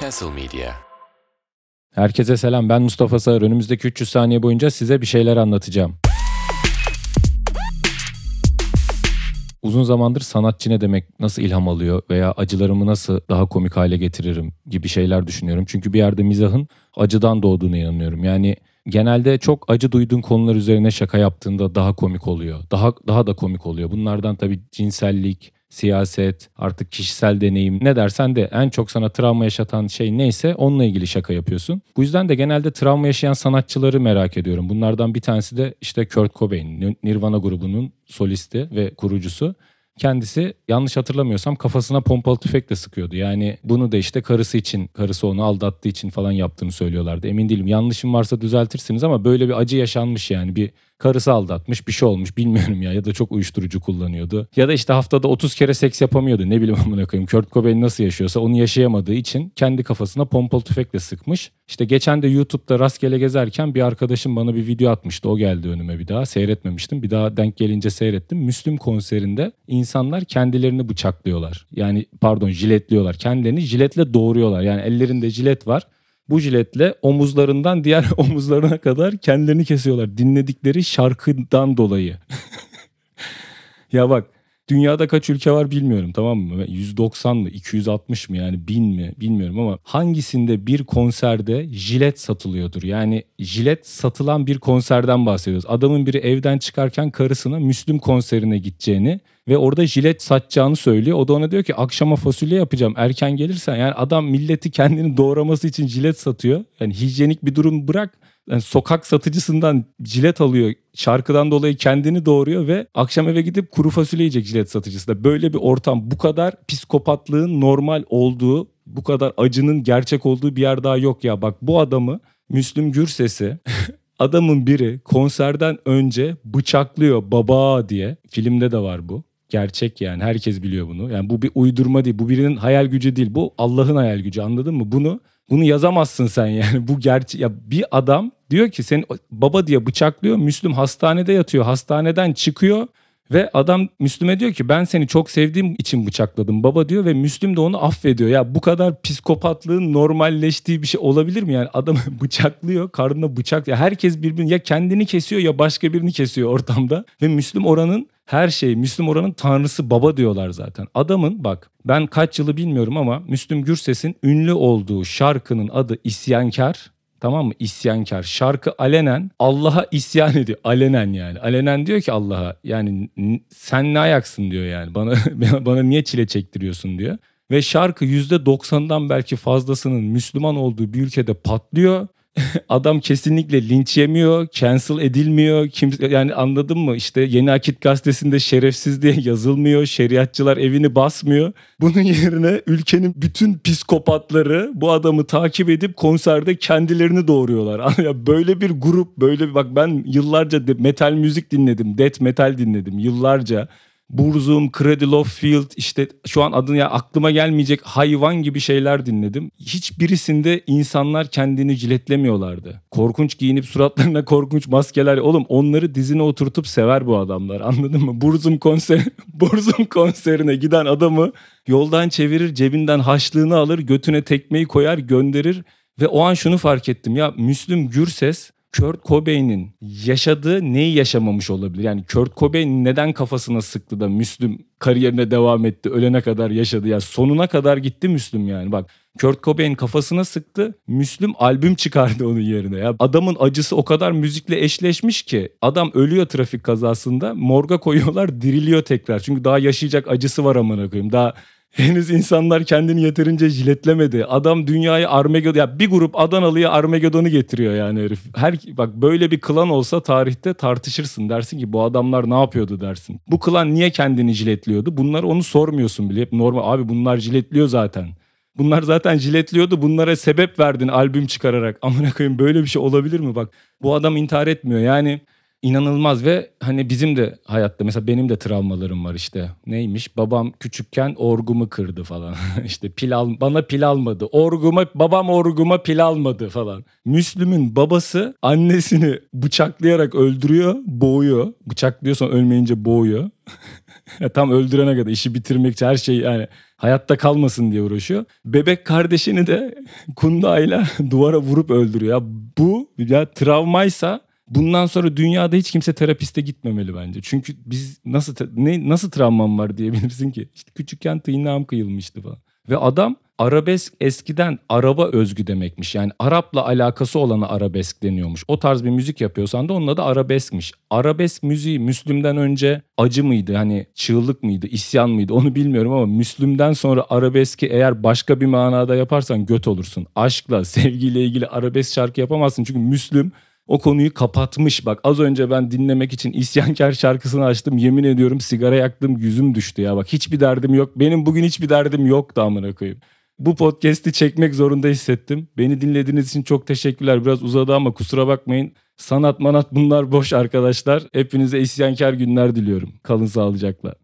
Castle Media. Herkese selam ben Mustafa Sağır. Önümüzdeki 300 saniye boyunca size bir şeyler anlatacağım. Uzun zamandır sanatçı ne demek, nasıl ilham alıyor veya acılarımı nasıl daha komik hale getiririm gibi şeyler düşünüyorum. Çünkü bir yerde mizahın acıdan doğduğuna inanıyorum. Yani genelde çok acı duyduğun konular üzerine şaka yaptığında daha komik oluyor. Daha daha da komik oluyor. Bunlardan tabii cinsellik, siyaset, artık kişisel deneyim ne dersen de en çok sana travma yaşatan şey neyse onunla ilgili şaka yapıyorsun. Bu yüzden de genelde travma yaşayan sanatçıları merak ediyorum. Bunlardan bir tanesi de işte Kurt Cobain, Nirvana grubunun solisti ve kurucusu. Kendisi yanlış hatırlamıyorsam kafasına pompalı tüfekle sıkıyordu. Yani bunu da işte karısı için, karısı onu aldattığı için falan yaptığını söylüyorlardı. Emin değilim. Yanlışım varsa düzeltirsiniz ama böyle bir acı yaşanmış yani. Bir karısı aldatmış bir şey olmuş bilmiyorum ya ya da çok uyuşturucu kullanıyordu. Ya da işte haftada 30 kere seks yapamıyordu ne bileyim amına koyayım. Kurt Cobain nasıl yaşıyorsa onu yaşayamadığı için kendi kafasına pompalı tüfekle sıkmış. İşte geçen de YouTube'da rastgele gezerken bir arkadaşım bana bir video atmıştı. O geldi önüme bir daha. Seyretmemiştim. Bir daha denk gelince seyrettim. Müslüm konserinde insanlar kendilerini bıçaklıyorlar. Yani pardon jiletliyorlar. Kendilerini jiletle doğuruyorlar. Yani ellerinde jilet var bu jiletle omuzlarından diğer omuzlarına kadar kendilerini kesiyorlar. Dinledikleri şarkıdan dolayı. ya bak Dünyada kaç ülke var bilmiyorum tamam mı? 190 mı 260 mı yani 1000 mi bilmiyorum ama hangisinde bir konserde jilet satılıyordur? Yani jilet satılan bir konserden bahsediyoruz. Adamın biri evden çıkarken karısına Müslüm konserine gideceğini ve orada jilet satacağını söylüyor. O da ona diyor ki akşama fasulye yapacağım erken gelirsen. Yani adam milleti kendini doğraması için jilet satıyor. Yani hijyenik bir durum bırak yani sokak satıcısından cilet alıyor. Şarkıdan dolayı kendini doğuruyor ve akşam eve gidip kuru fasulye yiyecek cilet satıcısı da. Böyle bir ortam bu kadar psikopatlığın normal olduğu, bu kadar acının gerçek olduğu bir yer daha yok ya. Bak bu adamı Müslüm Gürses'i adamın biri konserden önce bıçaklıyor baba diye. Filmde de var bu. Gerçek yani herkes biliyor bunu. Yani bu bir uydurma değil. Bu birinin hayal gücü değil. Bu Allah'ın hayal gücü anladın mı? Bunu bunu yazamazsın sen yani. Bu gerçek ya bir adam diyor ki sen baba diye bıçaklıyor. Müslüm hastanede yatıyor. Hastaneden çıkıyor ve adam Müslüm'e diyor ki ben seni çok sevdiğim için bıçakladım baba diyor ve Müslüm de onu affediyor. Ya bu kadar psikopatlığın normalleştiği bir şey olabilir mi yani? Adam bıçaklıyor karnına bıçak. Ya herkes birbirini ya kendini kesiyor ya başka birini kesiyor ortamda. Ve Müslüm oranın her şey Müslüm oranın tanrısı baba diyorlar zaten. Adamın bak ben kaç yılı bilmiyorum ama Müslüm Gürses'in ünlü olduğu şarkının adı İsyankar. Tamam mı? İsyankar. Şarkı alenen Allah'a isyan ediyor. Alenen yani. Alenen diyor ki Allah'a yani sen ne ayaksın diyor yani. Bana bana niye çile çektiriyorsun diyor. Ve şarkı %90'dan belki fazlasının Müslüman olduğu bir ülkede patlıyor. adam kesinlikle linç yemiyor, cancel edilmiyor. Kimse, yani anladın mı? İşte Yeni Akit gazetesinde şerefsiz diye yazılmıyor. Şeriatçılar evini basmıyor. Bunun yerine ülkenin bütün psikopatları bu adamı takip edip konserde kendilerini doğuruyorlar. böyle bir grup, böyle bir bak ben yıllarca metal müzik dinledim, death metal dinledim yıllarca. Burzum, Cradle of Field işte şu an adını ya aklıma gelmeyecek hayvan gibi şeyler dinledim. Hiçbirisinde insanlar kendini ciletlemiyorlardı. Korkunç giyinip suratlarına korkunç maskeler. Oğlum onları dizine oturtup sever bu adamlar anladın mı? Burzum konser Burzum konserine giden adamı yoldan çevirir, cebinden haşlığını alır, götüne tekmeyi koyar, gönderir ve o an şunu fark ettim. Ya Müslüm Gürses Kurt Cobain'in yaşadığı neyi yaşamamış olabilir? Yani Kurt Cobain neden kafasına sıktı da Müslüm kariyerine devam etti, ölene kadar yaşadı. Yani sonuna kadar gitti Müslüm yani. Bak Kurt Cobain kafasına sıktı. Müslüm albüm çıkardı onun yerine. Ya adamın acısı o kadar müzikle eşleşmiş ki adam ölüyor trafik kazasında. Morga koyuyorlar, diriliyor tekrar. Çünkü daha yaşayacak acısı var amına koyayım. Daha Henüz insanlar kendini yeterince jiletlemedi. Adam dünyayı Armageddon ya bir grup Adanalı'ya Armageddon'u getiriyor yani herif. Her bak böyle bir klan olsa tarihte tartışırsın dersin ki bu adamlar ne yapıyordu dersin. Bu klan niye kendini jiletliyordu? Bunlar onu sormuyorsun bile. Hep normal abi bunlar jiletliyor zaten. Bunlar zaten jiletliyordu. Bunlara sebep verdin albüm çıkararak. Amına koyayım böyle bir şey olabilir mi? Bak bu adam intihar etmiyor. Yani inanılmaz ve hani bizim de hayatta mesela benim de travmalarım var işte. Neymiş? Babam küçükken orgumu kırdı falan. işte pil al bana pil almadı. Orguma babam orguma pil almadı falan. Müslüm'ün babası annesini bıçaklayarak öldürüyor, boğuyor. Bıçaklıyorsan ölmeyince boğuyor. Tam öldürene kadar işi bitirmek için her şey yani hayatta kalmasın diye uğraşıyor. Bebek kardeşini de kundayla duvara vurup öldürüyor. Ya bu ya travmaysa bundan sonra dünyada hiç kimse terapiste gitmemeli bence. Çünkü biz nasıl ne nasıl travmam var diyebilirsin ki? İşte küçükken tırnağım kıyılmıştı falan. Ve adam arabesk eskiden araba özgü demekmiş. Yani Arap'la alakası olana arabesk deniyormuş. O tarz bir müzik yapıyorsan da onun adı arabeskmiş. Arabesk müziği Müslüm'den önce acı mıydı? Hani çığlık mıydı? isyan mıydı? Onu bilmiyorum ama Müslüm'den sonra arabeski eğer başka bir manada yaparsan göt olursun. Aşkla, sevgiyle ilgili arabesk şarkı yapamazsın. Çünkü Müslüm o konuyu kapatmış. Bak az önce ben dinlemek için isyankar şarkısını açtım. Yemin ediyorum sigara yaktım yüzüm düştü ya. Bak hiçbir derdim yok. Benim bugün hiçbir derdim yok da amına koyayım. Bu podcast'i çekmek zorunda hissettim. Beni dinlediğiniz için çok teşekkürler. Biraz uzadı ama kusura bakmayın. Sanat manat bunlar boş arkadaşlar. Hepinize isyankar günler diliyorum. Kalın sağlıcakla.